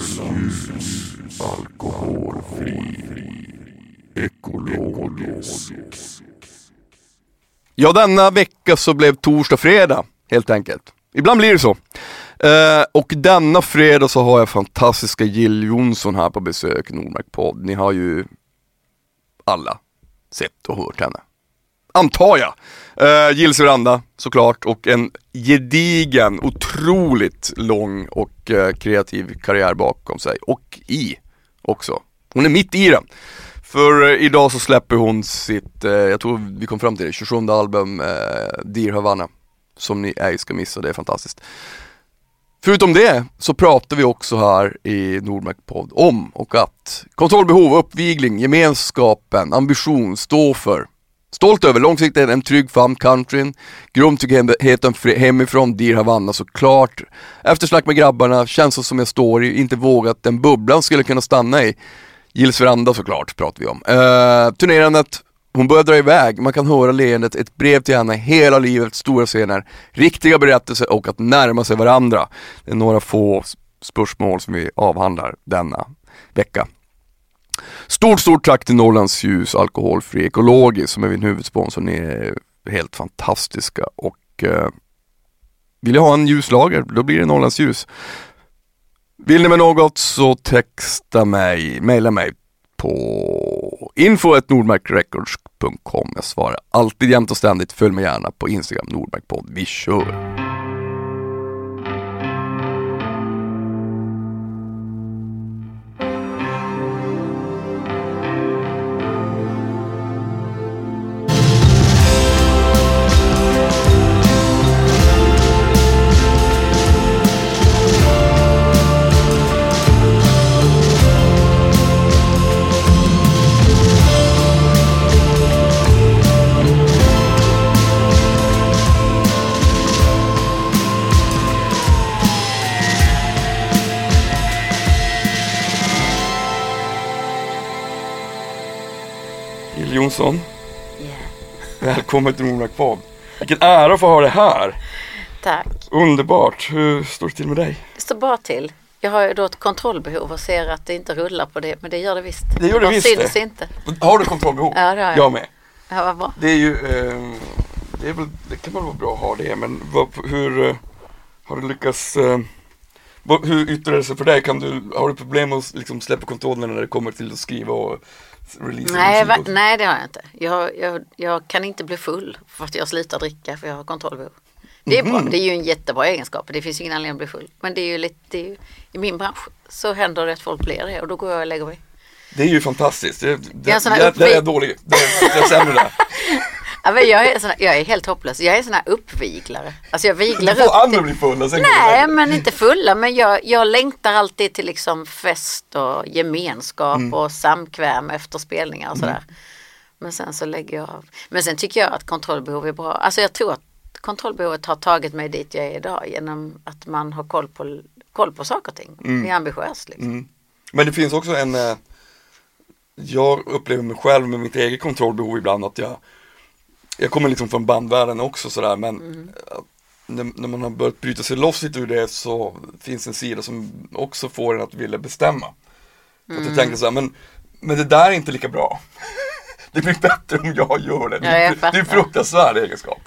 Ljus, alkoholfri, ekologisk. Ja, denna vecka så blev torsdag fredag, helt enkelt. Ibland blir det så. Eh, och denna fredag så har jag fantastiska Jill Johnson här på besök, Nordmark podd. Ni har ju alla sett och hört henne. Antar jag. Eh, uh, Gilles veranda såklart och en gedigen, otroligt lång och uh, kreativ karriär bakom sig och i också. Hon är mitt i den. För uh, idag så släpper hon sitt, uh, jag tror vi kom fram till det, 27 album, uh, Dear Havana. Som ni ej ska missa, det är fantastiskt. Förutom det så pratar vi också här i Nordmark podd om och att kontrollbehov, uppvigling, gemenskapen, ambition, stå för Stolt över, långsiktigt en trygg famn, countryn, grundtryggheten hemifrån, Dear Havanna såklart. Eftersnack med grabbarna, känslor som jag står i, inte vågat den bubblan skulle kunna stanna i. Gills veranda såklart pratar vi om. Uh, turnerandet, hon börjar dra iväg, man kan höra leendet, ett brev till henne, hela livet, stora scener, riktiga berättelser och att närma sig varandra. Det är några få spörsmål som vi avhandlar denna vecka. Stort, stort tack till Norrlands Ljus Alkoholfri Ekologisk som är min huvudsponsor. Ni är helt fantastiska och eh, vill jag ha en ljuslager, då blir det Norrlands Ljus. Vill ni med något så texta mig, mejla mig på info.nordmarkrecords.com. Jag svarar alltid jämt och ständigt. Följ mig gärna på Instagram, Nordmarkpodd. Vi kör! Johnson, Yeah. välkommen till Nordmark podd. Vilken ära att få ha det här. Tack. Underbart. Hur står det till med dig? Det står bra till. Jag har ju då ett kontrollbehov och ser att det inte rullar på det, men det gör det visst. Det gör det bara visst syns det. inte. Har du kontrollbehov? Ja, det har jag. Jag med. Ja, vad bra. Det är ju, eh, det, är väl, det kan väl vara bra att ha det, men vad, hur eh, har du lyckats, eh, hur yttrar det sig för dig? Kan du, har du problem att liksom släppa kontrollen när det kommer till att skriva och releasa Nej, va, nej, det har jag inte. Jag, jag, jag kan inte bli full för att jag slutar dricka för jag har kontrollbehov. Det är bra. Mhm. Det är ju en jättebra egenskap. Det finns ingen anledning att bli full. Men det är ju lite, det är ju, i min bransch så händer det att folk blir det och då går jag och lägger mig. Det är ju fantastiskt. Det, det, här där, där är dålig. Där, jag är sämre där. Ja, men jag, är sån, jag är helt hopplös. Jag är sån här uppviglare. Alltså jag viglar Du upp får andra till- bli fulla, sen Nej, men inte fulla. Men jag, jag längtar alltid till liksom fest och gemenskap Mm. och samkväm efter spelningar och sådär. Men sen så lägger jag av. Men sen tycker jag att kontrollbehov är bra. Alltså jag tror att kontrollbehovet har tagit mig dit jag är idag genom att man har koll på, koll på saker och ting. Mm. Det är ambitiöst liksom. Men det finns också en, eh, jag upplever mig själv med mitt eget kontrollbehov ibland att jag, jag kommer liksom från bandvärlden också sådär men Mm. eh, när, när man har börjat bryta sig loss lite ur det så finns en sida som också får en att vilja bestämma. Mm. att jag tänker så här, men, men det där är inte lika bra. det blir bättre om jag gör det. Det Ja, jag det är en fruktansvärd egenskap.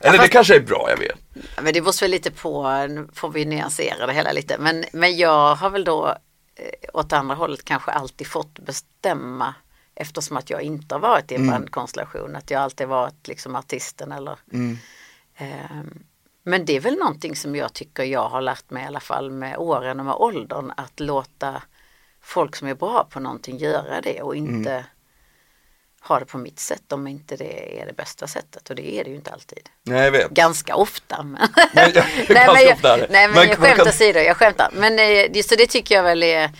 Eller det fast- kanske är bra, jag vet. Ja, Men det beror väl lite på, nu får vi nyansera det hela lite. Men, men jag har väl då eh, åt andra hållet kanske alltid fått bestämma eftersom att jag inte har varit i en bandkonstellation. Att jag alltid varit liksom artisten eller Ehm, Men det är väl någonting som jag tycker jag har lärt mig i alla fall med åren och med åldern att låta folk som är bra på någonting göra det och inte ha det på mitt sätt om inte det är det bästa sättet och det är det ju inte alltid. Nej, jag vet. Ganska ofta. Men... Nej, jag- nej, men jag, nej men Men jag man skämt kan- åsido, jag skämtar. Men eh, så det tycker jag väl är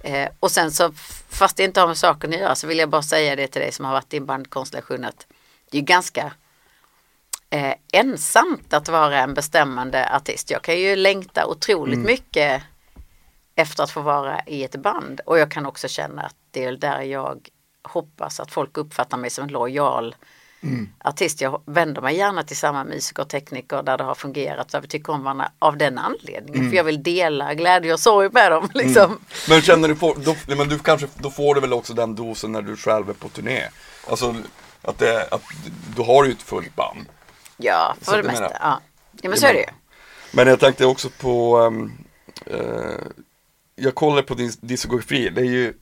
eh, och sen så fast det inte har med saken att göra så vill jag bara säga det till dig som har varit i en bandkonstellation att det är ganska eh, ensamt att vara en bestämmande artist. Jag kan ju längta otroligt Mm. mycket efter att få vara i ett band och jag kan också känna att det är där jag hoppas att folk uppfattar mig som en lojal artist. Jag vänder mig gärna till samma musiker och tekniker där det har fungerat. Där vi tycker om varandra av den anledningen. För jag vill dela glädje och sorg med dem. Liksom. Men känner du på, då, nej, men du kanske, då får du väl också den dosen när du själv är på turné? Alltså att, det, att du har ju ett fullt band. Ja, Så för det du mesta. menar- Ja. ja, men så är det ju. Men jag tänkte också på, ehm, eh, jag kollar på din diskografi, det är ju,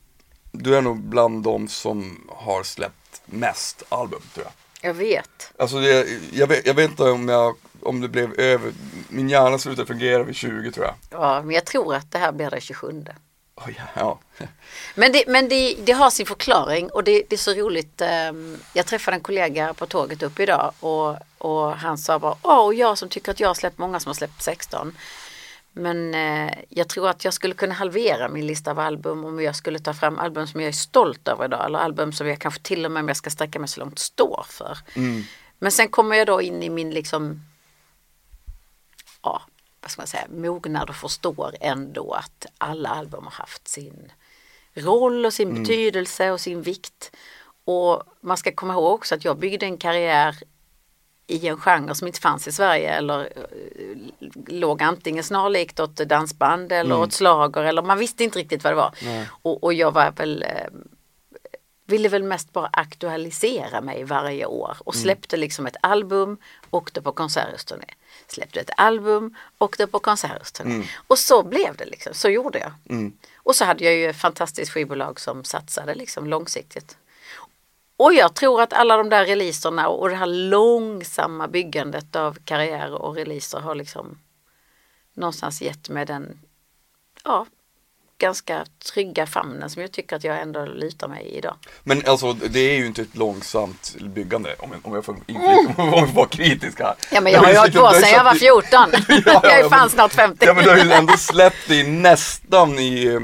du är nog bland de som har släppt mest album tror jag. Jag vet. Alltså det, jag, vet, jag vet inte om jag, om det blev över, min hjärna slutade fungera vid 20 tror jag. Ja, men jag tror att det här blir det 27. Oj, ja. Men det, men det, det har sin förklaring och det, det är så roligt. ehm, Jag träffade en kollega på tåget upp idag och, och han sa bara Åh, och jag som tycker att jag har släppt många som har släppt 16. Men eh, jag tror att jag skulle kunna halvera min lista av album om jag skulle ta fram album som jag är stolt över idag. Eller album som jag kanske till och med om jag ska sträcka mig så långt står för. Men sen kommer jag då in i min liksom ja, vad ska man säga, mognad och förstår ändå att alla album har haft sin roll och sin betydelse och sin vikt. Och man ska komma ihåg också att jag byggde en karriär i en genre som inte fanns i Sverige eller eh, låg antingen snarlikt åt dansband eller åt slager eller man visste inte riktigt vad det var. Och, och jag var väl eh, ville väl mest bara aktualisera mig varje år och släppte liksom ett album, åkte på konserthusturné. Släppte ett album, åkte på konserthusturné. Och så blev det liksom, så gjorde jag. Och så hade jag ju ett fantastiskt skivbolag som satsade liksom långsiktigt. Och jag tror att alla de där releaserna och det här långsamma byggandet av karriär och releaser har liksom någonstans gett mig den, ja, ganska trygga famnen som jag tycker att jag ändå lutar mig i idag. Men alltså det är ju inte ett långsamt byggande om jag, om jag får, inflika- om jag får vara kritisk här. Ja men jag har ju hållit på sedan jag var 14. ja, jag är fan men- snart 50. Ja men du har ju ändå släppt det nästan i,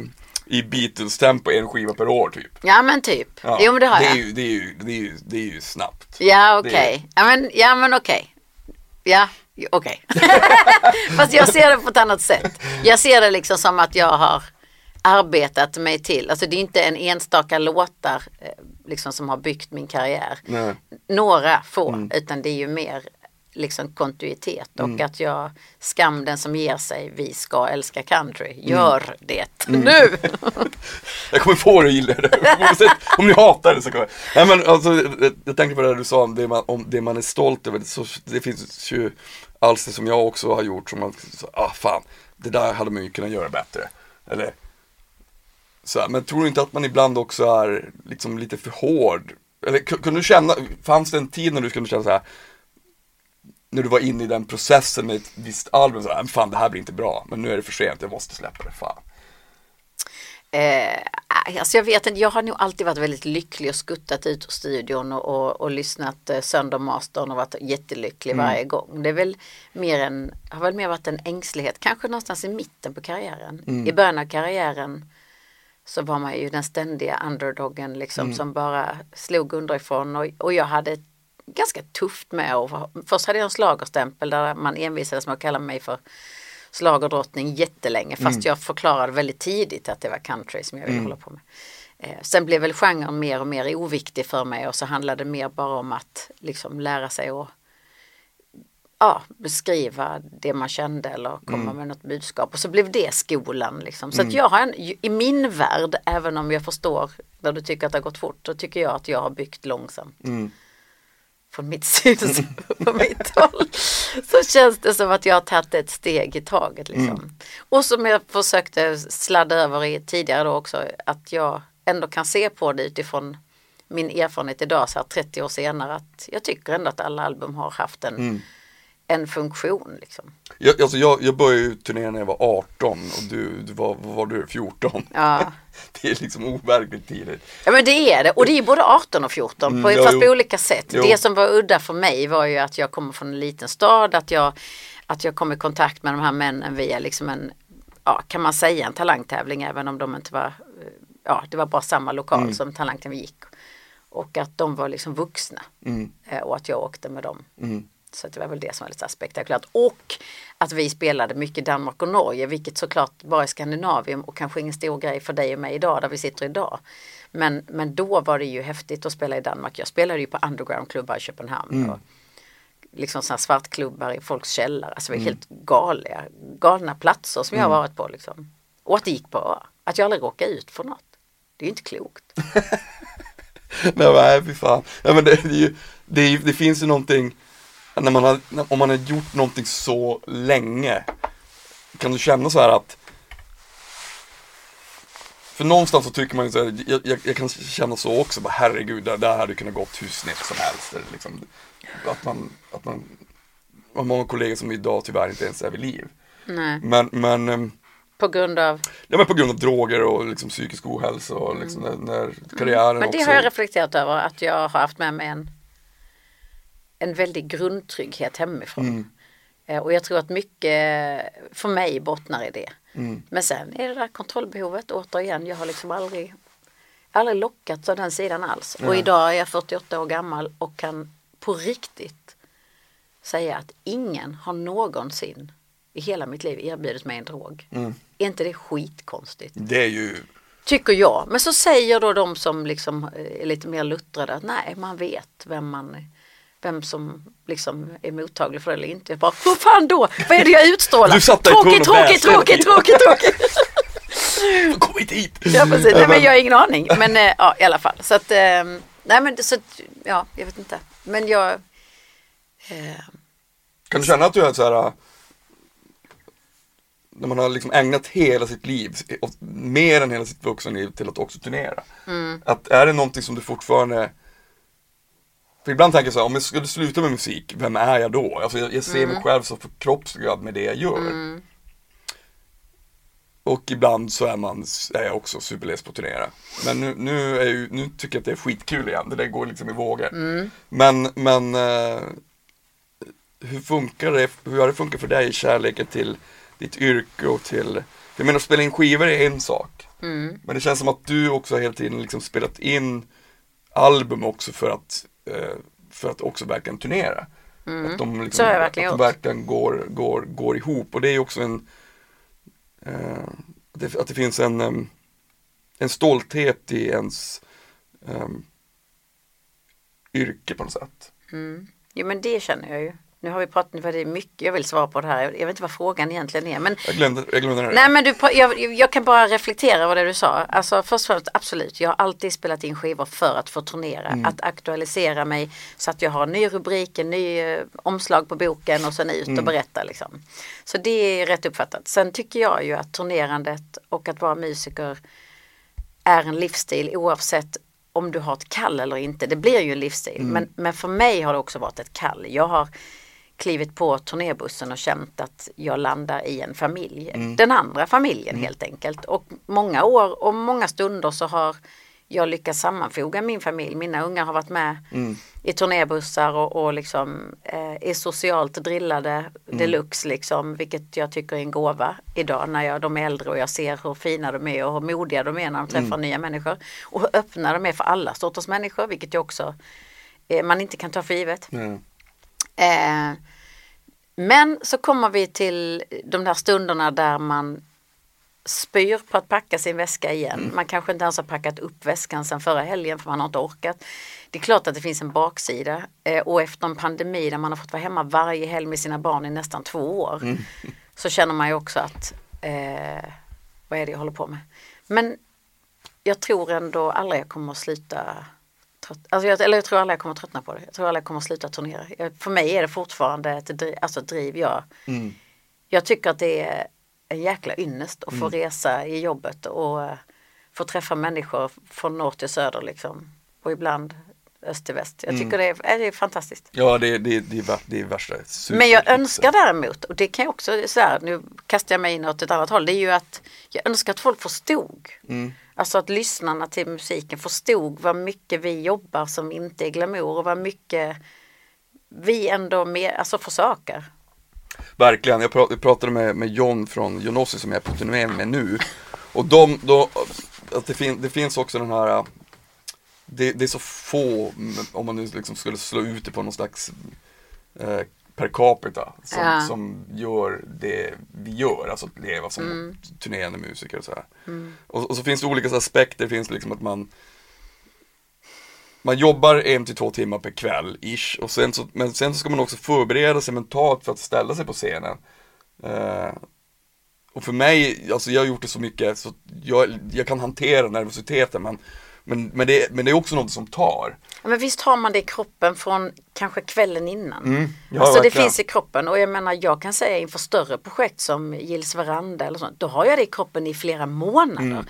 i Beatles-tempo, en skiva per år typ. Ja men typ. Ja, Jo men det har det jag. är ju, det, är ju, det, är ju, det är ju snabbt. Ja okej. Ja men, ja, men okej. Ja okej. Fast jag ser det på ett annat sätt. Jag ser det liksom som att jag har arbetat mig till. Alltså det är inte en enstaka låtar eh, liksom som har byggt min karriär. Nej. Några få. Utan det är ju mer liksom kontinuitet och att jag skam den som ger sig, vi ska älska country, gör det nu. Jag kommer få dig att gilla det. Om ni hatar det så kommer jag. Nej men alltså, jag, tänkte på det du sa om det man, om det man är stolt över. Så, det finns ju alster som jag också har gjort som man, så, ah fan, det där hade man ju kunnat göra bättre. Eller så här, men tror du inte att man ibland också är liksom lite för hård? Eller ku- kunde du känna, fanns det en tid när du kunde känna så här när du var inne i den processen med ett visst album, så här, fan det här blir inte bra, men nu är det för sent, jag måste släppa det, fan. Eh, alltså jag vet inte, jag har nog alltid varit väldigt lycklig och skuttat ut ur studion och, och, och lyssnat eh, sönder mastern och varit jättelycklig varje gång. Det är väl mer en, har väl mer varit en ängslighet, kanske någonstans i mitten på karriären. I början av karriären så var man ju den ständiga underdoggen liksom som bara slog underifrån och, och jag hade ganska tufft med och först hade jag en slagerstämpel där man envisades med att kalla mig för slagerdrottning jättelänge fast jag förklarade väldigt tidigt att det var country som jag ville hålla på med. Eh, sen blev väl genren mer och mer oviktig för mig och så handlade det mer bara om att liksom lära sig att ja, beskriva det man kände eller komma med något budskap. Och så blev det skolan. Liksom. Så att jag har en, i min värld, även om jag förstår när du tycker att det har gått fort, så tycker jag att jag har byggt långsamt. Från mitt synsätt, på mitt håll. Så känns det som att jag har tagit ett steg i taget. Liksom. Och som jag försökte sladda över i tidigare då också, att jag ändå kan se på det utifrån min erfarenhet idag, så här 30 år senare, att jag tycker ändå att alla album har haft en, en funktion. Liksom. Jag, alltså jag, jag började ju turnera när jag var 18 och du, du var, var du, 14? Ja. Det är liksom overkligt tidigt. Ja men det är det och det är både 18 och 14 på, Mm, ja, fast jo. på olika sätt. Jo. Det som var udda för mig var ju att jag kommer från en liten stad, att jag, att jag kom i kontakt med de här männen via liksom en, ja kan man säga en talangtävling även om de inte var, eh, ja det var bara samma lokal Mm. som talangtävlingen gick. Och att de var liksom vuxna Mm. eh, och att jag åkte med dem. Så det var väl det som var lite spektakulärt. Och att vi spelade mycket Danmark och Norge, vilket såklart bara är Skandinavien och kanske ingen stor grej för dig och mig idag, där vi sitter idag. Men, men då var det ju häftigt att spela i Danmark. Jag spelade ju på undergroundklubbar i Köpenhamn. Och liksom sådana svartklubbar i folks källare. Alltså det var helt galna, galna platser som jag har varit på. Liksom. Och att det gick bra. Att jag aldrig råkade ut för något. Det är ju inte klokt. Nej, nej fy fan. Ja, men det, det, är ju, det, det finns ju någonting, när man har, om man har gjort någonting så länge, kan du känna så här att för någonstans så tycker man ju så här, jag, jag, jag kan känna så också, bara herregud, det där hade kunnat gått hur snett som helst. Liksom, att man, att man har många kollegor som idag tyvärr inte ens är vid liv. Nej. Men, men ehm, På grund av Ja men på grund av droger och liksom psykisk ohälsa och liksom när, när karriären Mm. Men det också. har jag reflekterat över att jag har haft med mig en, en väldig grundtrygghet hemifrån. Mm. Eh, Och jag tror att mycket för mig bottnar i det. Mm. Men sen är det där kontrollbehovet återigen. Jag har liksom aldrig, aldrig lockats av den sidan alls. Och Nej. idag är jag 48 år gammal och kan på riktigt säga att ingen har någonsin i hela mitt liv erbjudit mig en drog. Mm. Är inte det skitkonstigt? Det är ju, Tycker jag. Men så säger då de som liksom eh, är lite mer luttrade att nej, man vet vem man vem som liksom är mottaglig för det eller inte. Jag bara, vad fan då? Vad är det jag utstrålar? Du satt tråkigt, tråkigt, tråkigt, tråkigt, tråkigt. kom inte hit! Ja, precis. Nej, men jag har ingen aning. Men eh, ja, i alla fall. Så att, eh, nej men så att, ja, jag vet inte. Men jag, eh, Kan du känna att du är så här äh, när man har liksom ägnat hela sitt liv, mer än hela sitt vuxenliv till att också turnera. Mm. Att är det någonting som du fortfarande för ibland tänker jag så här, om jag skulle sluta med musik, vem är jag då? Alltså jag, jag ser Mm. mig själv så förkroppsligad med det jag gör. Och ibland så är, man, är jag också superless på att turnera. Men nu, nu, är ju, nu tycker jag att det är skitkul igen, det där går liksom i vågor. Men, men eh, hur funkar det, hur har det funkat för dig, kärleken till ditt yrke och till, jag menar spela in skivor är en sak. mm, Men det känns som att du också hela tiden liksom spelat in album också för att, för att också verkligen turnera. Att de, liksom, verkligen att de verkligen går, går, går ihop och det är också en eh, att, det, finns en, en stolthet i ens em, yrke på något sätt. mm. Jo men det känner jag ju. Nu har vi pratat, nu var det mycket jag vill svara på det här. Jag vet inte vad frågan egentligen är. Men Jag glömde, jag glömde det. Nej men du, jag, jag kan bara reflektera över det du sa. Alltså först och främst absolut, jag har alltid spelat in skivor för att få turnera. Att aktualisera mig så att jag har en ny rubrik, en ny eh, omslag på boken och sen ut och berätta liksom. Så det är rätt uppfattat. Sen tycker jag ju att turnerandet och att vara musiker är en livsstil oavsett om du har ett kall eller inte. Det blir ju en livsstil. Men, men för mig har det också varit ett kall. Jag har klivit på turnébussen och känt att jag landar i en familj. Den andra familjen helt enkelt. Och många år och många stunder så har jag lyckats sammanfoga min familj. Mina ungar har varit med i turnébussar och, och liksom eh, är socialt drillade deluxe liksom. Vilket jag tycker är en gåva idag när jag, de är äldre och jag ser hur fina de är och hur modiga de är när de träffar nya människor. Och hur öppna de är för alla sorters människor vilket jag också eh, man inte kan ta för givet. Nej. Eh, men så kommer vi till de där stunderna där man spyr på att packa sin väska igen. Man kanske inte ens har packat upp väskan sedan förra helgen för man har inte orkat. Det är klart att det finns en baksida eh, och efter en pandemi där man har fått vara hemma varje helg med sina barn i nästan två år så känner man ju också att eh, vad är det jag håller på med? Men jag tror ändå aldrig jag kommer att sluta trött, alltså jag, eller jag tror aldrig jag kommer tröttna på det. Jag tror aldrig jag kommer sluta turnera. Jag, för mig är det fortfarande ett driv, alltså ett driv jag, Mm. jag tycker att det är en jäkla ynnest att få resa i jobbet och eh, få träffa människor från norr till söder liksom. Och ibland öst till väst. Jag tycker det, är, det är fantastiskt. Ja det, det, det, är, det är värsta super- Men jag önskar däremot, och det kan jag också säga, nu kastar jag mig in åt ett annat håll, det är ju att jag önskar att folk förstod. Mm. Alltså att lyssnarna till musiken förstod vad mycket vi jobbar som inte är glamour och vad mycket vi ändå med, alltså försöker. Verkligen, jag pra- jag pratade med, med John från Jonossi som jag är på turné med nu Och de, de att det, fin, det finns också den här det, det är så få, mm, om man nu liksom skulle slå ut det på någon slags eh, per capita som, Ja. som gör det vi gör, alltså att leva som Mm. turnerande musiker och så här. Och, och så finns det olika så aspekter, det finns liksom att man man jobbar en till två timmar per kväll, ish, och sen så, men sen så ska man också förbereda sig mentalt för att ställa sig på scenen. Eh, och för mig, alltså jag har gjort det så mycket så jag, jag kan hantera nervositeten men, men, men, det, men det är också något som tar. Ja, Men visst har man det i kroppen från kanske kvällen innan. Mm, ja, alltså det finns i kroppen och jag menar jag kan säga inför större projekt som Gills veranda eller sånt. Då har jag det i kroppen i flera månader. Mm.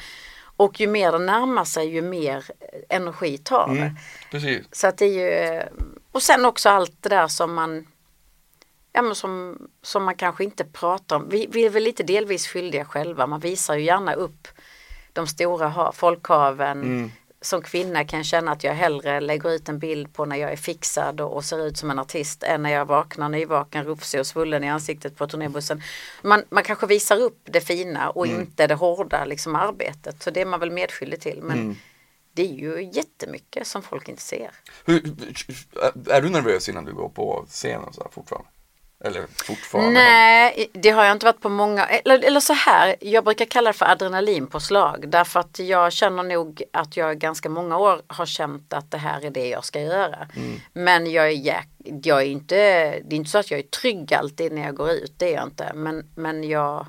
Och ju mer det närmar sig ju mer energi tar. Mm, precis. Så att det är ju, och sen också allt det där som man Ja, men som, som man kanske inte pratar om. Vi, vi är väl lite delvis skyldiga själva. Man visar ju gärna upp de stora ha, folkhaven. Mm. Som kvinna kan jag känna att jag hellre lägger ut en bild på när jag är fixad och, och ser ut som en artist än när jag vaknar nyvaken, rufsig och svullen i ansiktet på turnébussen. Man, man kanske visar upp det fina och Mm. inte det hårda liksom, arbetet. Så det är man väl medskyldig till. Men Mm. det är ju jättemycket som folk inte ser. Hur, är du nervös innan du går på scenen så här, fortfarande? Eller fortfarande? Nej, det har jag inte varit på många, eller, eller så här, jag brukar kalla det för adrenalinpåslag därför att jag känner nog att jag ganska många år har känt att det här är det jag ska göra. Men jag är, jäk, jag är inte, det är inte så att jag är trygg alltid när jag går ut, det är jag inte. Men, men jag,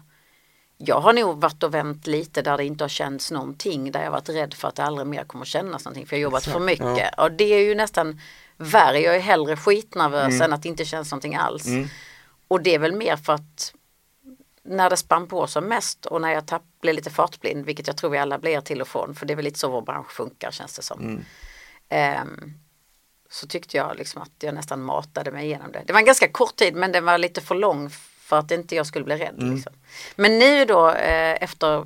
jag har nog varit och vänt lite där det inte har känts någonting, där jag varit rädd för att det aldrig mer kommer kännas någonting för jag har jobbat för mycket. Och det är ju nästan värre, jag är hellre skitnervös än att det inte känns någonting alls. Och det är väl mer för att när det spann på som mest och när jag tapp, blev lite fartblind, vilket jag tror vi alla blir till och från, för det är väl lite så vår bransch funkar känns det som. Ehm, så tyckte jag liksom att jag nästan matade mig igenom det. Det var en ganska kort tid men den var lite för lång för att inte jag skulle bli rädd. Liksom. Men nu då eh, efter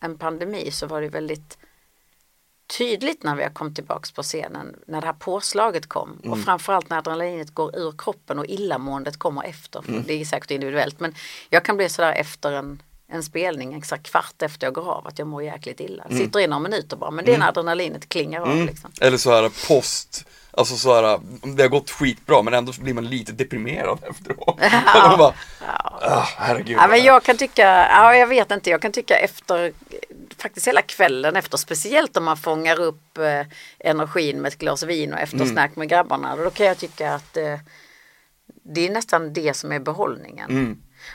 en pandemi så var det väldigt tydligt när vi kom tillbaks på scenen när det här påslaget kom och framförallt när adrenalinet går ur kroppen och illamåendet kommer efter. För Det är säkert individuellt men jag kan bli sådär efter en, en spelning, exakt kvart efter jag går av att jag mår jäkligt illa. Sitter i några minuter bara men det är när adrenalinet klingar av. Liksom. Eller så här post, alltså så här, det har gått skitbra men ändå blir man lite deprimerad efteråt. Man bara, ah, herregud. Ja, men jag kan tycka, ja, jag vet inte, jag kan tycka efter faktiskt hela kvällen efter, speciellt om man fångar upp eh, energin med ett glas vin och eftersnack med grabbarna. Då kan jag tycka att eh, det är nästan det som är behållningen.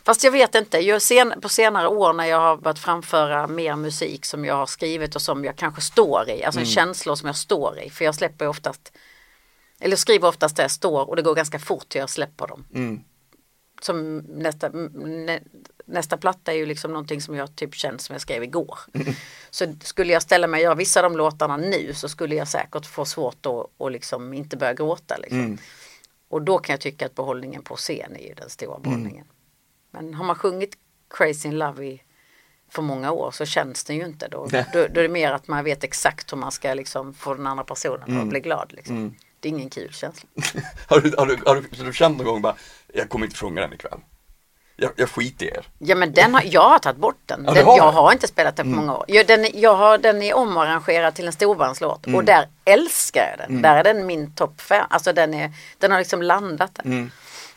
Fast jag vet inte, jag sen, på senare år när jag har börjat framföra mer musik som jag har skrivit och som jag kanske står i, alltså känslor som jag står i. För jag släpper oftast, eller skriver oftast där jag står och det går ganska fort till jag släpper dem Mm. Som nästa, nä, nästa platta är ju liksom någonting som jag typ känner som jag skrev igår. Så skulle jag ställa mig och göra vissa av de låtarna nu så skulle jag säkert få svårt att och liksom inte börja gråta. Liksom. Och då kan jag tycka att behållningen på scen är ju den stora behållningen. Men har man sjungit Crazy in Love i för många år så känns det ju inte då. Då, då är det mer att man vet exakt hur man ska liksom få den andra personen att bli glad. Liksom. Det är ingen kul känsla. Har du, har, du, har, du, har du känt någon gång bara, jag kommer inte sjunga den ikväll. Jag, jag skiter i er. Ja men den har, jag har tagit bort den. Ja, den har jag har inte spelat den på många år. Jag, den, jag har, den är omarrangerad till en storbandslåt och där älskar jag den. Där är den min topp fem. Alltså den, är, den har liksom landat där.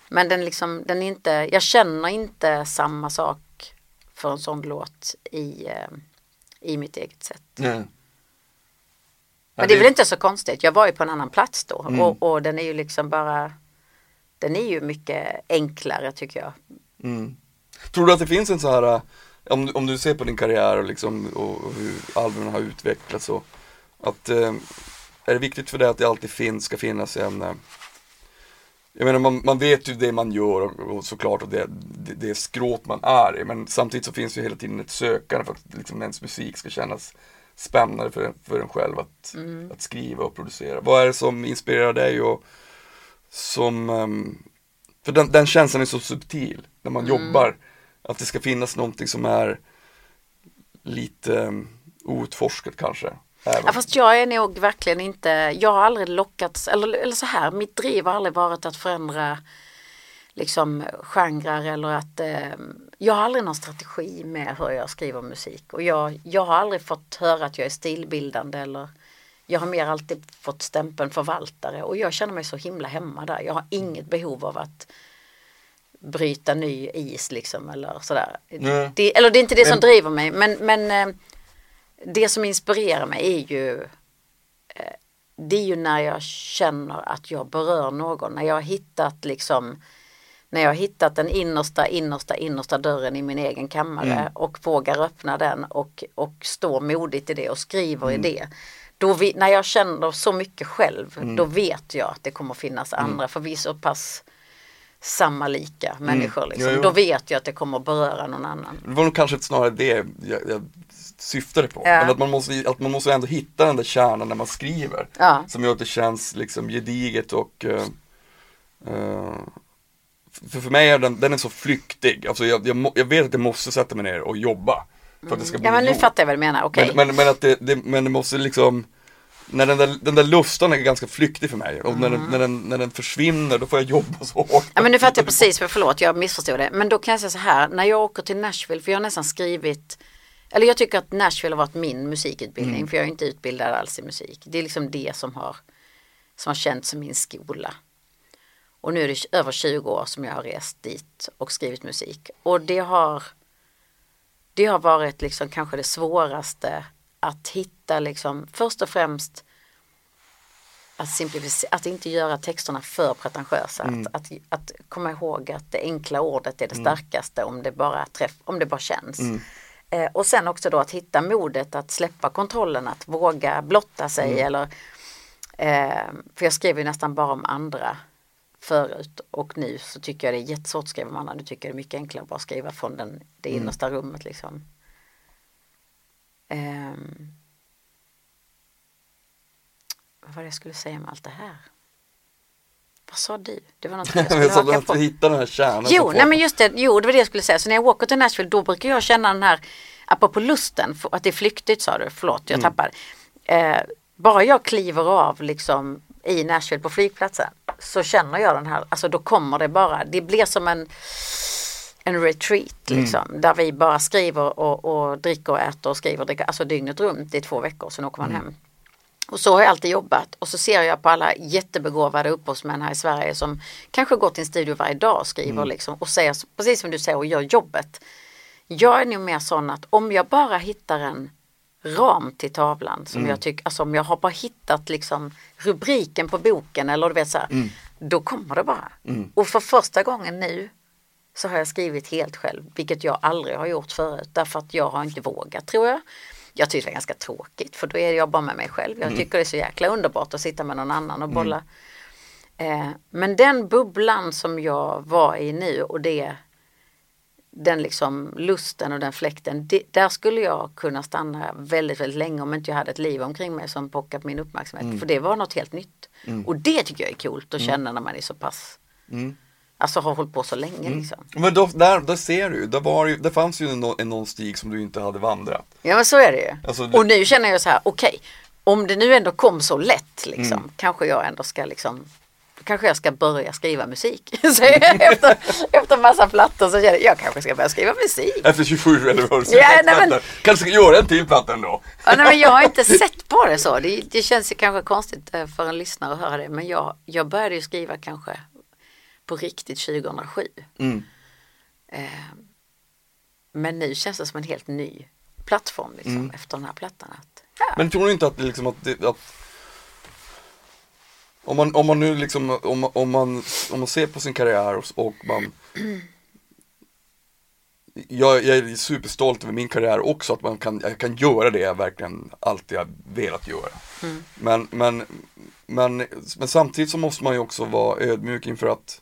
Men den liksom, den är inte, jag känner inte samma sak för en sån låt i, eh, i mitt eget sätt. Mm. Men det är väl inte så konstigt. Jag var ju på en annan plats då och, och den är ju liksom bara den är ju mycket enklare tycker jag. Mm. Tror du att det finns en så här, äh, om, du- om du ser på din karriär och, liksom, och, och hur albumen har utvecklats och att eh, är det viktigt för dig att det alltid finns, ska finnas en eh, jag menar man, man vet ju det man gör och, och såklart och det, det, det skråt man är i men samtidigt så finns ju hela tiden ett sökande för att liksom ens musik ska kännas spännande för, för en själv att, att skriva och producera. Vad är det som inspirerar dig och som ehm, för den, den känslan är så subtil när man jobbar. Att det ska finnas någonting som är lite um, outforskat kanske. Även. Ja, fast jag är nog verkligen inte, jag har aldrig lockats, eller, eller så här, mitt driv har aldrig varit att förändra liksom genrer eller att eh, jag har aldrig någon strategi med hur jag skriver musik och jag, jag har aldrig fått höra att jag är stilbildande eller jag har mer alltid fått stämpeln förvaltare och jag känner mig så himla hemma där. Jag har inget behov av att bryta ny is liksom eller sådär. Det, eller det är inte det som driver mig men, men eh, det som inspirerar mig är ju eh, det är ju när jag känner att jag berör någon, när jag har hittat liksom när jag har hittat den innersta, innersta, innersta dörren i min egen kammare Mm. och vågar öppna den och, och stå modigt i det och skriver Mm. i det. Då vi, när jag känner så mycket själv, Mm. då vet jag att det kommer finnas andra, för vi är så pass samma lika människor. Liksom. Mm. Jo, jo. Då vet jag att det kommer beröra någon annan. Det var nog kanske snarare det jag, jag syftade på. Ja. Men att man, måste, att man måste ändå hitta den där kärnan när man skriver. Ja. Som gör att det känns liksom gediget och eh, eh, för, för mig är den, den är så flyktig. Alltså jag, jag, jag vet att jag måste sätta mig ner och jobba. För att det ska bli Ja men nu gjort. fattar jag vad du menar, okej. Men, men, men att det, det, men det måste liksom när den där, den där lustan är ganska flyktig för mig och när, den, när, den, när den försvinner då får jag jobba så hårt. Mm. Ja men nu fattar jag precis, för förlåt jag missförstod det. Men då kan jag säga så här, när jag åker till Nashville, för jag har nästan skrivit eller jag tycker att Nashville har varit min musikutbildning för jag är inte utbildad alls i musik. Det är liksom det som har, som har känts som min skola. Och nu är det över 20 år som jag har rest dit och skrivit musik. Och det har, det har varit liksom kanske det svåraste att hitta liksom först och främst att, att inte göra texterna för pretentiösa. Att, att, att komma ihåg att det enkla ordet är det starkaste om det bara, träff, om det bara känns. Eh, och sen också då att hitta modet att släppa kontrollen, att våga blotta sig. Eller, eh, för jag skrev ju nästan bara om andra förut och nu så tycker jag det är jättesvårt att skriva om andra. Nu tycker jag det är mycket enklare att bara skriva från den, det innersta rummet liksom. Ehm, vad var det jag skulle säga med allt det här? Vad sa du? Det var något jag skulle haka på. hitta den här kärnan. Jo, nej men just det, jo det var det jag skulle säga. Så när jag åker till Nashville då brukar jag känna den här, apropå lusten, att det är flyktigt sa du, förlåt jag tappar. Eh, bara jag kliver av liksom i Nashville på flygplatsen så känner jag den här, alltså då kommer det bara, det blir som en en retreat liksom, där vi bara skriver och, och dricker och äter och skriver och dricker, alltså dygnet runt i två veckor, sen åker man hem. Och så har jag alltid jobbat. Och så ser jag på alla jättebegåvade upphovsmän här i Sverige som kanske går till en studio varje dag och skriver liksom. Och säger precis som du säger och gör jobbet. Jag är nog mer sån att om jag bara hittar en ram till tavlan som jag tycker, alltså om jag har bara hittat liksom rubriken på boken eller du vet så här, då kommer det bara. Och för första gången nu så har jag skrivit helt själv, vilket jag aldrig har gjort förut därför att jag har inte vågat tror jag. Jag tycker det är ganska tråkigt för då är jag bara med mig själv. Jag tycker det är så jäkla underbart att sitta med någon annan och bolla. Eh, men den bubblan som jag var i nu och det den liksom lusten och den fläkten, det, där skulle jag kunna stanna väldigt, väldigt länge om inte jag hade ett liv omkring mig som pockar på min uppmärksamhet. För det var något helt nytt. Och det tycker jag är coolt att känna när man är så pass, alltså har hållit på så länge liksom. Men då, där, där ser du, där, var, där fanns ju en, en någon stig som du inte hade vandrat. Ja men så är det ju. Alltså, det- Och nu känner jag så här, okej, om det nu ändå kom så lätt liksom, kanske jag ändå ska liksom då kanske jag ska börja skriva musik. så efter, efter massa plattor så känner jag, jag kanske ska börja skriva musik. Efter 27 eller vad Ja, nej, men- Kanske ska göra en till platta ändå. Ja, nej, men jag har inte sett på det så. Det, det känns ju kanske konstigt eh, för en lyssnare att höra det. Men jag, jag började ju skriva kanske på riktigt 2007. Mm. Eh, men nu känns det som en helt ny plattform liksom, efter den här plattan. Att, ja. Men tror du inte att liksom att, att om man, om man nu liksom, om, om, man, om man ser på sin karriär och, och man jag, jag är superstolt över min karriär också, att man kan, jag kan göra det jag verkligen alltid har velat göra. Men, men, men, men samtidigt så måste man ju också vara ödmjuk inför att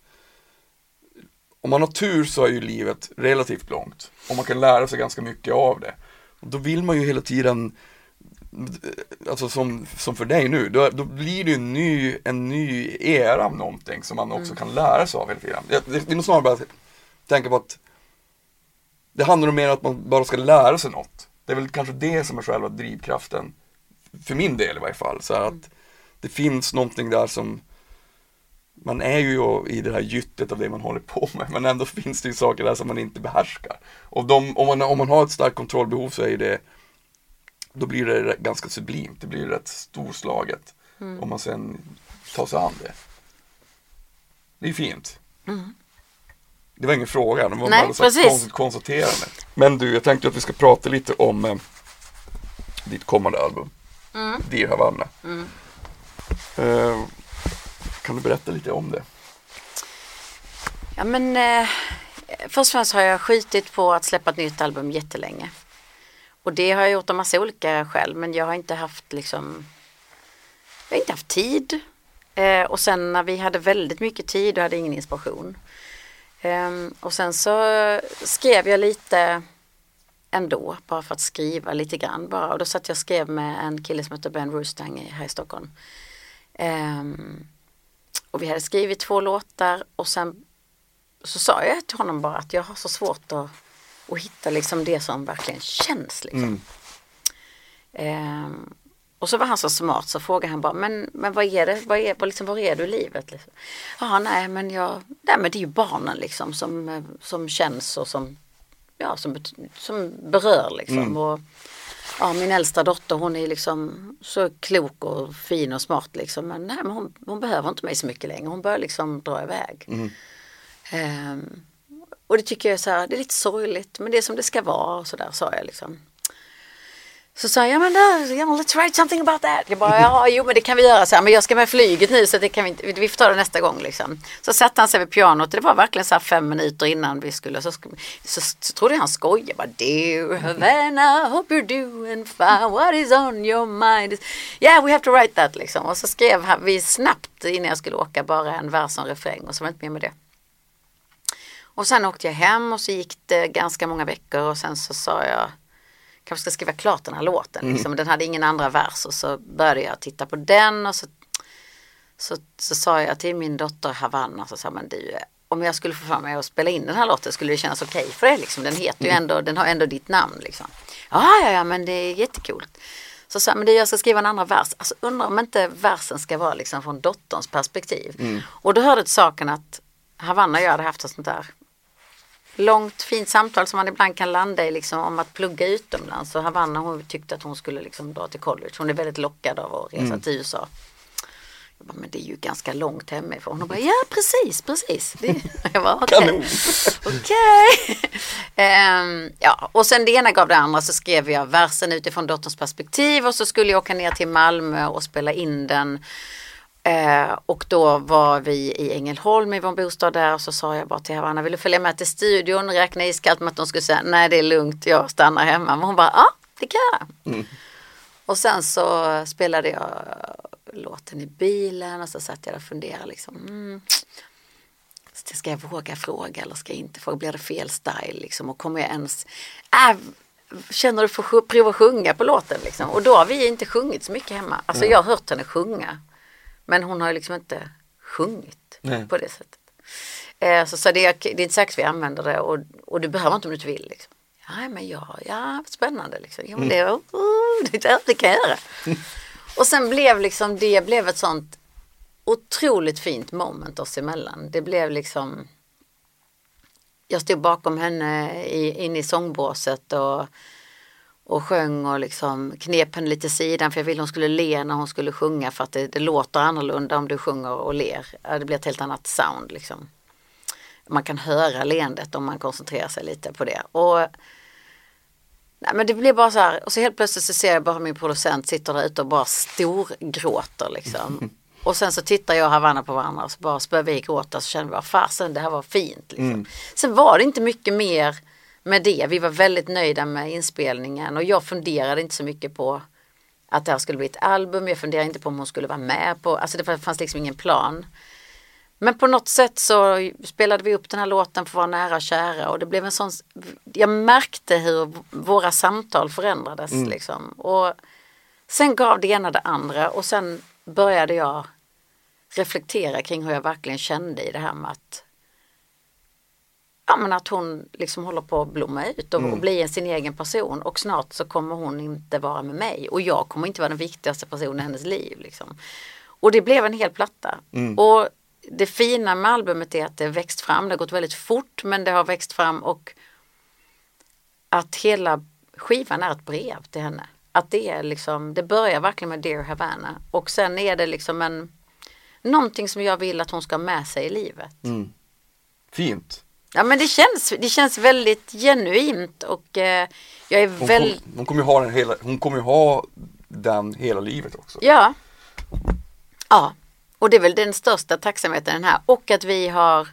om man har tur så är ju livet relativt långt och man kan lära sig ganska mycket av det. Och då vill man ju hela tiden alltså som, som för dig nu, då, då blir det ju en ny, en ny era av någonting som man också kan lära sig av hela tiden. Det, det är nog snarare bara att tänka på att det handlar om mer att man bara ska lära sig något. Det är väl kanske det som är själva drivkraften, för min del i varje fall. Så att det finns någonting där som man är ju i det här gyttet av det man håller på med men ändå finns det ju saker där som man inte behärskar. Och de, om, man, om man har ett starkt kontrollbehov så är ju det då blir det ganska sublimt, det blir rätt storslaget. Mm. Om man sen tar sig an det. Det är fint. Det var ingen fråga, det var Mm. Nej, bara konstigt konstaterande. Men du, jag tänkte att vi ska prata lite om eh, ditt kommande album. Mm. Dear Havanna. Eh, kan du berätta lite om det? Ja men eh, först och främst har jag skjutit på att släppa ett nytt album jättelänge. Och det har jag gjort av massa olika skäl men jag har inte haft liksom Jag har inte haft tid. Eh, och sen när vi hade väldigt mycket tid och hade ingen inspiration. Eh, och sen så skrev jag lite ändå bara för att skriva lite grann bara. Och då satt jag och skrev med en kille som heter Ben Rustang här i Stockholm. Eh, och vi hade skrivit två låtar och sen så sa jag till honom bara att jag har så svårt att, att hitta liksom det som verkligen känns. Liksom. Ehm, och så var han så smart så frågade han bara, men, men vad är det, vad är, vad liksom, var är du i livet? Liksom? Ja, nej men jag, nej men det är ju barnen liksom som, eh, som känns och som, ja, som, som berör liksom. Och, ja, min äldsta dotter hon är liksom så klok och fin och smart liksom. Men, nej, men hon, hon behöver inte mig så mycket längre. Hon börjar liksom dra iväg. Ehm, och det tycker jag är så här, det är lite sorgligt men det är som det ska vara och så där sa jag liksom. Så sa jag, ja men då, let's write something about that. Jag bara, ja jo men det kan vi göra så här, men jag ska med flyget nu så det kan vi inte, vi får ta det nästa gång liksom. Så satte han sig vid pianot det var verkligen så här fem minuter innan vi skulle, så, så, så trodde jag han skojade. Bara, Dear Havana, hope you're doing fine, what is on your mind? Yeah we have to write that liksom. Och så skrev vi snabbt innan jag skulle åka bara en vers och en refräng och så var det inte mer med det. Och sen åkte jag hem och så gick det ganska många veckor och sen så sa jag kanske ska skriva klart den här låten. Liksom. Den hade ingen andra vers och så började jag titta på den och så, så, så sa jag till min dotter Havanna så sa men du om jag skulle få för mig att spela in den här låten skulle det kännas okej för dig liksom. Den heter ju ändå, den har ändå ditt namn liksom. Ja, ja, ja, men det är jättekult. Så sa men du jag ska skriva en andra vers. Alltså undrar om inte versen ska vara liksom från dotterns perspektiv. Och då hörde till saken att Havanna och jag hade haft ett sånt där långt fint samtal som man ibland kan landa i liksom, om att plugga utomlands. Och Havanna hon tyckte att hon skulle liksom dra till college. Hon är väldigt lockad av att resa till USA. Jag bara, men det är ju ganska långt hemifrån. Hon bara, ja precis, precis. Det, jag bara, okej. Kanon. Okej. Ehm, ja, och sen det ena gav det andra så skrev jag versen utifrån dotterns perspektiv och så skulle jag åka ner till Malmö och spela in den. Eh, och då var vi i Ängelholm i vår bostad där och så sa jag bara till Havanna, vill du följa med till studion? Räkna iskallt med att de skulle säga, nej det är lugnt, jag stannar hemma. Men hon bara, ja det kan jag. Och sen så spelade jag låten i bilen och så satt jag där och funderade liksom. Mm, ska jag våga fråga eller ska jag inte fråga? Blir det fel style liksom? Och kommer jag ens... Äh, känner du för att prova sjunga på låten liksom? Och då har vi inte sjungit så mycket hemma. Alltså jag har hört henne sjunga. Men hon har ju liksom inte sjungit Nej. på det sättet. Eh, så, så det, är, det är inte säkert vi använder det och, och du behöver inte om du inte vill. Liksom. Ja men ja, ja spännande liksom. Jo, men det, oh, det, det kan jag göra. Och sen blev liksom det blev ett sånt otroligt fint moment oss emellan. Det blev liksom Jag stod bakom henne i, in i sångbåset och, och sjöng och liksom knep henne lite sidan för jag ville hon skulle le när hon skulle sjunga för att det, det låter annorlunda om du sjunger och ler. Det blir ett helt annat sound liksom. Man kan höra leendet om man koncentrerar sig lite på det. Och Nej men det blir bara så här och så helt plötsligt så ser jag bara min producent sitter där ute och bara storgråter liksom. Och sen så tittar jag och Havanna på varandra och så bara så vi gråta så känner vi bara fasen det här var fint. Liksom. Sen var det inte mycket mer med det. Vi var väldigt nöjda med inspelningen och jag funderade inte så mycket på att det här skulle bli ett album. Jag funderade inte på om hon skulle vara med på, alltså det fanns liksom ingen plan. Men på något sätt så spelade vi upp den här låten för att vara nära och kära och det blev en sån, jag märkte hur våra samtal förändrades liksom. Och sen gav det ena det andra och sen började jag reflektera kring hur jag verkligen kände i det här med att Ja men att hon liksom håller på att blomma ut och, och bli en sin egen person och snart så kommer hon inte vara med mig och jag kommer inte vara den viktigaste personen i hennes liv. Liksom. Och det blev en hel platta. Och det fina med albumet är att det växt fram, det har gått väldigt fort men det har växt fram och att hela skivan är ett brev till henne. Att det är liksom, det börjar verkligen med Dear Havana och sen är det liksom en Någonting som jag vill att hon ska ha med sig i livet. Fint. Ja men det känns, det känns väldigt genuint och eh, jag är Hon, väl, kom, hon kommer ju ha den hela, hon kommer ju ha den hela livet också. ja. Ja, och det är väl den största tacksamheten den här och att vi har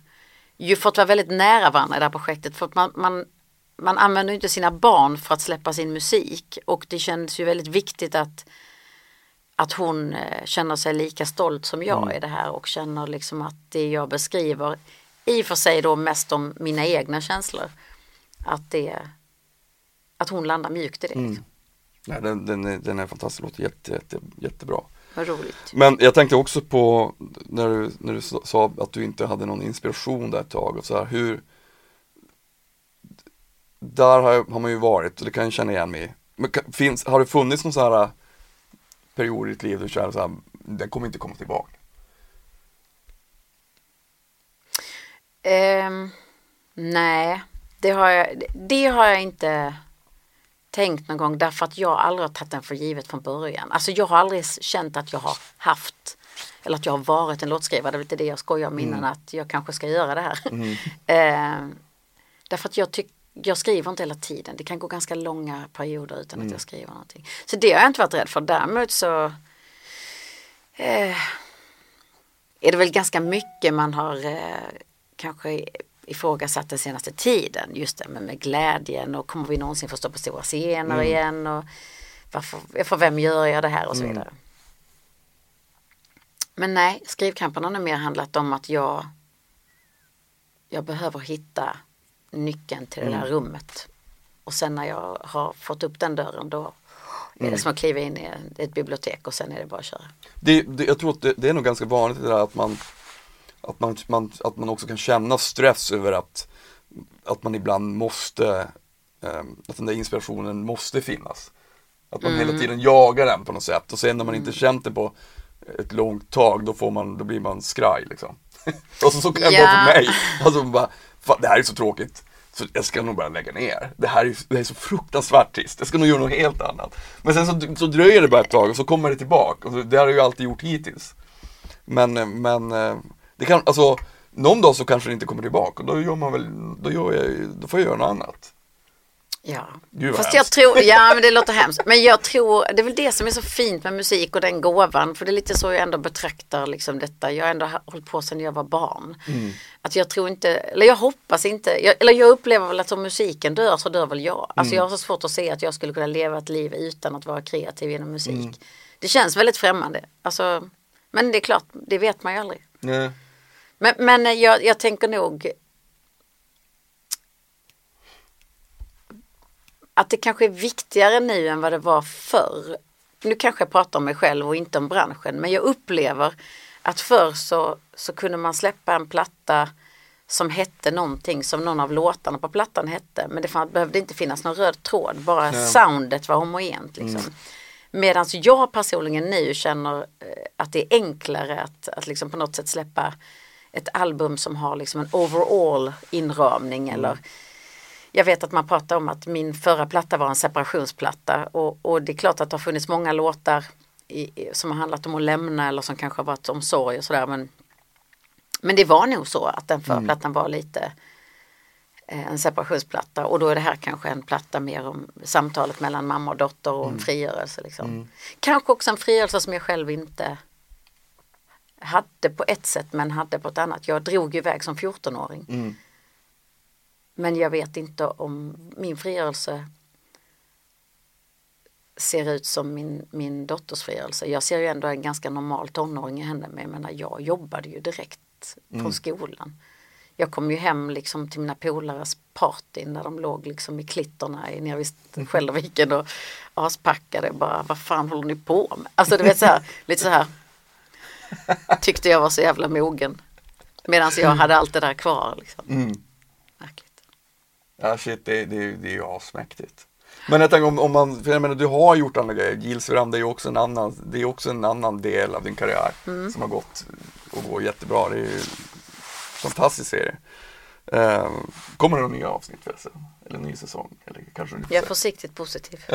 ju fått vara väldigt nära varandra i det här projektet för att man, man, man använder inte sina barn för att släppa sin musik och det känns ju väldigt viktigt att att hon eh, känner sig lika stolt som jag i det här och känner liksom att det jag beskriver i och för sig då mest om mina egna känslor att det att hon landar mjukt i det. Liksom. Nej, den, den, är, den är fantastisk, låter jätte, jätte, jättebra. Vad roligt. Men jag tänkte också på när du, när du sa- att du inte hade någon inspiration där ett tag och så här, hur Där har, jag- har man ju varit och det kan jag känna igen mig i. Men finns, har det funnits någon så här period i ditt liv du känner så här, den kommer inte komma tillbaka? Ehm, nej, det har, jag, det har jag inte tänkt någon gång därför att jag aldrig har tagit den för givet från början. Alltså jag har aldrig känt att jag har haft eller att jag har varit en låtskrivare. Det är lite det jag skojar om innan att jag kanske ska göra det här. Ehm, därför att jag tycker jag skriver inte hela tiden. Det kan gå ganska långa perioder utan att jag skriver någonting. Så det har jag inte varit rädd för. Däremot så eh, är det väl ganska mycket man har eh, kanske ifrågasatt den senaste tiden. Just det med, med glädjen och kommer vi någonsin få stå på stora scener igen och varför, för vem gör jag det här och så vidare. Men nej, skrivkampen har mer handlat om att jag jag behöver hitta nyckeln till det där rummet. Och sen när jag har fått upp den dörren då är det som att kliva in i ett bibliotek och sen är det bara att köra. Det, det, jag tror att det, det är nog ganska vanligt det där att man att man, man, att man också kan känna stress över att, att man ibland måste, ehm, att den där inspirationen måste finnas. Att man hela tiden jagar den på något sätt och sen när man inte känt det på ett långt tag då, får man, då blir man skraj liksom. och så, så kan det Ja. vara för mig. Alltså bara, fan, det här är så tråkigt. Så jag ska nog bara lägga ner. Det här är, det här är så fruktansvärt trist. Jag ska nog göra något helt annat. Men sen så, så dröjer det bara ett tag och så kommer det tillbaka. Och så, det har jag ju alltid gjort hittills. Men, eh, men eh, det kan, alltså någon dag så kanske det inte kommer tillbaka och då gör man väl, då, gör jag, då får jag göra något annat. Ja, Gud, fast jag tror, ja men det låter hemskt. Men jag tror, det är väl det som är så fint med musik och den gåvan. För det är lite så jag ändå betraktar liksom detta. Jag har ändå hållit på sedan jag var barn. Mm. Att jag tror inte, eller jag hoppas inte, jag, eller jag upplever väl att om musiken dör så dör väl jag. Alltså Mm. jag har så svårt att se att jag skulle kunna leva ett liv utan att vara kreativ genom musik. Mm. Det känns väldigt främmande. Alltså, men det är klart, det vet man ju aldrig. Nej. Men, men jag, jag tänker nog att det kanske är viktigare nu än vad det var förr. Nu kanske jag pratar om mig själv och inte om branschen men jag upplever att förr så, så kunde man släppa en platta som hette någonting som någon av låtarna på plattan hette men det fann, behövde inte finnas någon röd tråd bara soundet var homogent. Liksom. Medan jag personligen nu känner eh, att det är enklare att, att liksom på något sätt släppa ett album som har liksom en overall inramning eller jag vet att man pratar om att min förra platta var en separationsplatta och, och det är klart att det har funnits många låtar i, som har handlat om att lämna eller som kanske har varit om sorg och sådär men, men det var nog så att den förra plattan var lite eh, en separationsplatta och då är det här kanske en platta mer om samtalet mellan mamma och dotter och en frigörelse. Liksom. Kanske också en frigörelse som jag själv inte hade på ett sätt men hade på ett annat. Jag drog iväg som 14-åring. Mm. Men jag vet inte om min frigörelse ser ut som min, min dotters frigörelse. Jag ser ju ändå en ganska normal tonåring i henne men jag menar jag jobbade ju direkt från skolan. Jag kom ju hem liksom till mina polares party när de låg liksom i klittorna i- nere vid Skälderviken och aspackade bara vad fan håller ni på med? Alltså du vet så här, lite så här tyckte jag var så jävla mogen. Medan jag hade allt det där kvar liksom. Mm. Märkligt. Ja shit, det, det, det är ju asmäktigt. Men jag tänker om, om man, för jag menar du har gjort andra grejer, Gills veranda är ju också en annan, det är också en annan del av din karriär som har gått och går jättebra. Det är ju en fantastisk serie. Eh, kommer det några nya avsnitt förresten? Eller ny säsong? Eller kanske Jag är försiktigt positiv.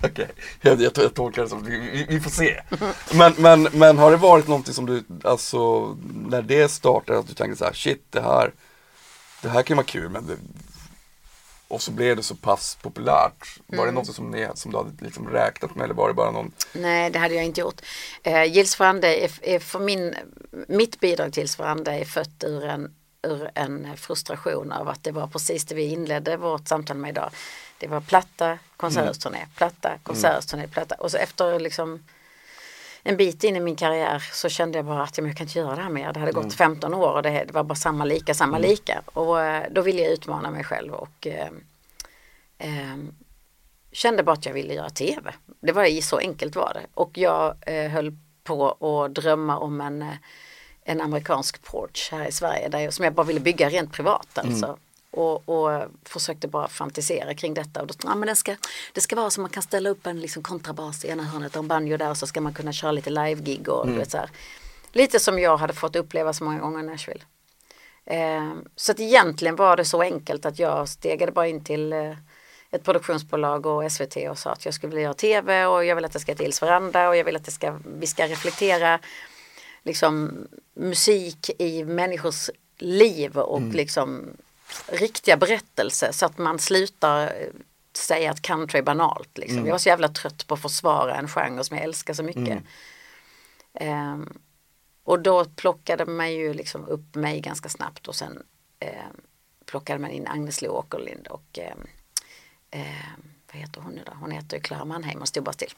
Okej, jag, jag, jag tolkar det som, vi, vi, får se. Men, men, men har det varit någonting som du, alltså när det startade, att du tänkte så här, shit det här, det här kan vara kul men det, och så blev det så pass populärt. Var det något som, ni, som du hade liksom räknat med eller var det bara någon Nej, det hade jag inte gjort. Eh, Gills Frande är, är för min, mitt bidrag till Gills Frande är fött ur en, ur en frustration av att det var precis det vi inledde vårt samtal med idag. Det var platta, konserthusturné, platta, konserthusturné, platta. Och så efter liksom en bit in i min karriär så kände jag bara att jag kan inte göra det här mer. Det hade gått 15 år och det, var bara samma lika, samma lika. Och eh, då ville jag utmana mig själv och eh, eh, kände bara att jag ville göra tv. Det var så enkelt var det. Och jag eh, höll på att drömma om en, eh, en amerikansk porch här i Sverige där jag, som jag bara ville bygga rent privat alltså. Och, och försökte bara fantisera kring detta. Och då, ja, men det, ska, det ska vara så man kan ställa upp en liksom kontrabas i ena hörnet och en banjo där och så ska man kunna köra lite live-gig och du vet, så här. Lite som jag hade fått uppleva så många gånger i Nashville. Eh, så att egentligen var det så enkelt att jag stegade bara in till eh, ett produktionsbolag och SVT och sa att jag skulle vilja göra tv och jag vill att det ska till Ils veranda och jag vill att det ska, vi ska reflektera liksom musik i människors liv och liksom riktiga berättelser så att man slutar eh, säga att country är banalt. Liksom. Jag var så jävla trött på att försvara en genre som jag älskar så mycket. Ehm, och då plockade man ju liksom upp mig ganska snabbt och sen ehm, plockade man in Agnes Lo Åkerlind och ehm, vad heter hon nu då? Hon heter ju Clara Mannheim och stod bara still.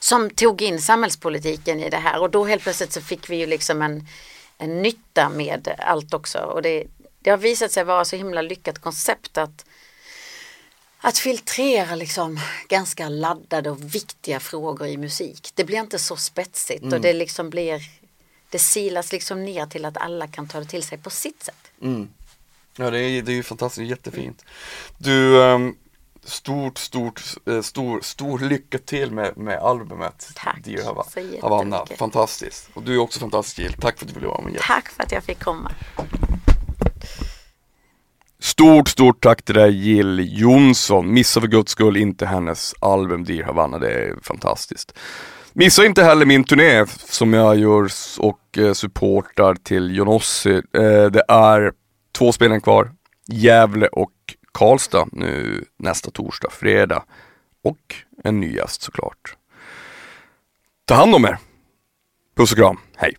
Som tog in samhällspolitiken i det här och då helt plötsligt så fick vi ju liksom en, en nytta med allt också och det, det har visat sig vara så himla lyckat koncept att att filtrera liksom ganska laddade och viktiga frågor i musik. Det blir inte så spetsigt och det liksom blir det silas liksom ner till att alla kan ta det till sig på sitt sätt. Ja det är, det är ju fantastiskt, jättefint. Du, ehm, stort, stort, eh, stor, stor lycka till med, med albumet Tack Dear Hava- så. Havanna. Fantastiskt. Och du är också fantastisk Jill. Tack för att du ville vara med. Tack för att jag fick komma. Stort, stort tack till dig Jill Johnson. Missa för guds skull inte hennes album Dear Havanna, det är fantastiskt. Missa inte heller min turné som jag gör och eh, supportar till Johnossi. Eh, det är två spelningar kvar, Gävle och Karlstad nu nästa torsdag, fredag. Och en ny gäst såklart. Ta hand om er. Puss och kram, hej.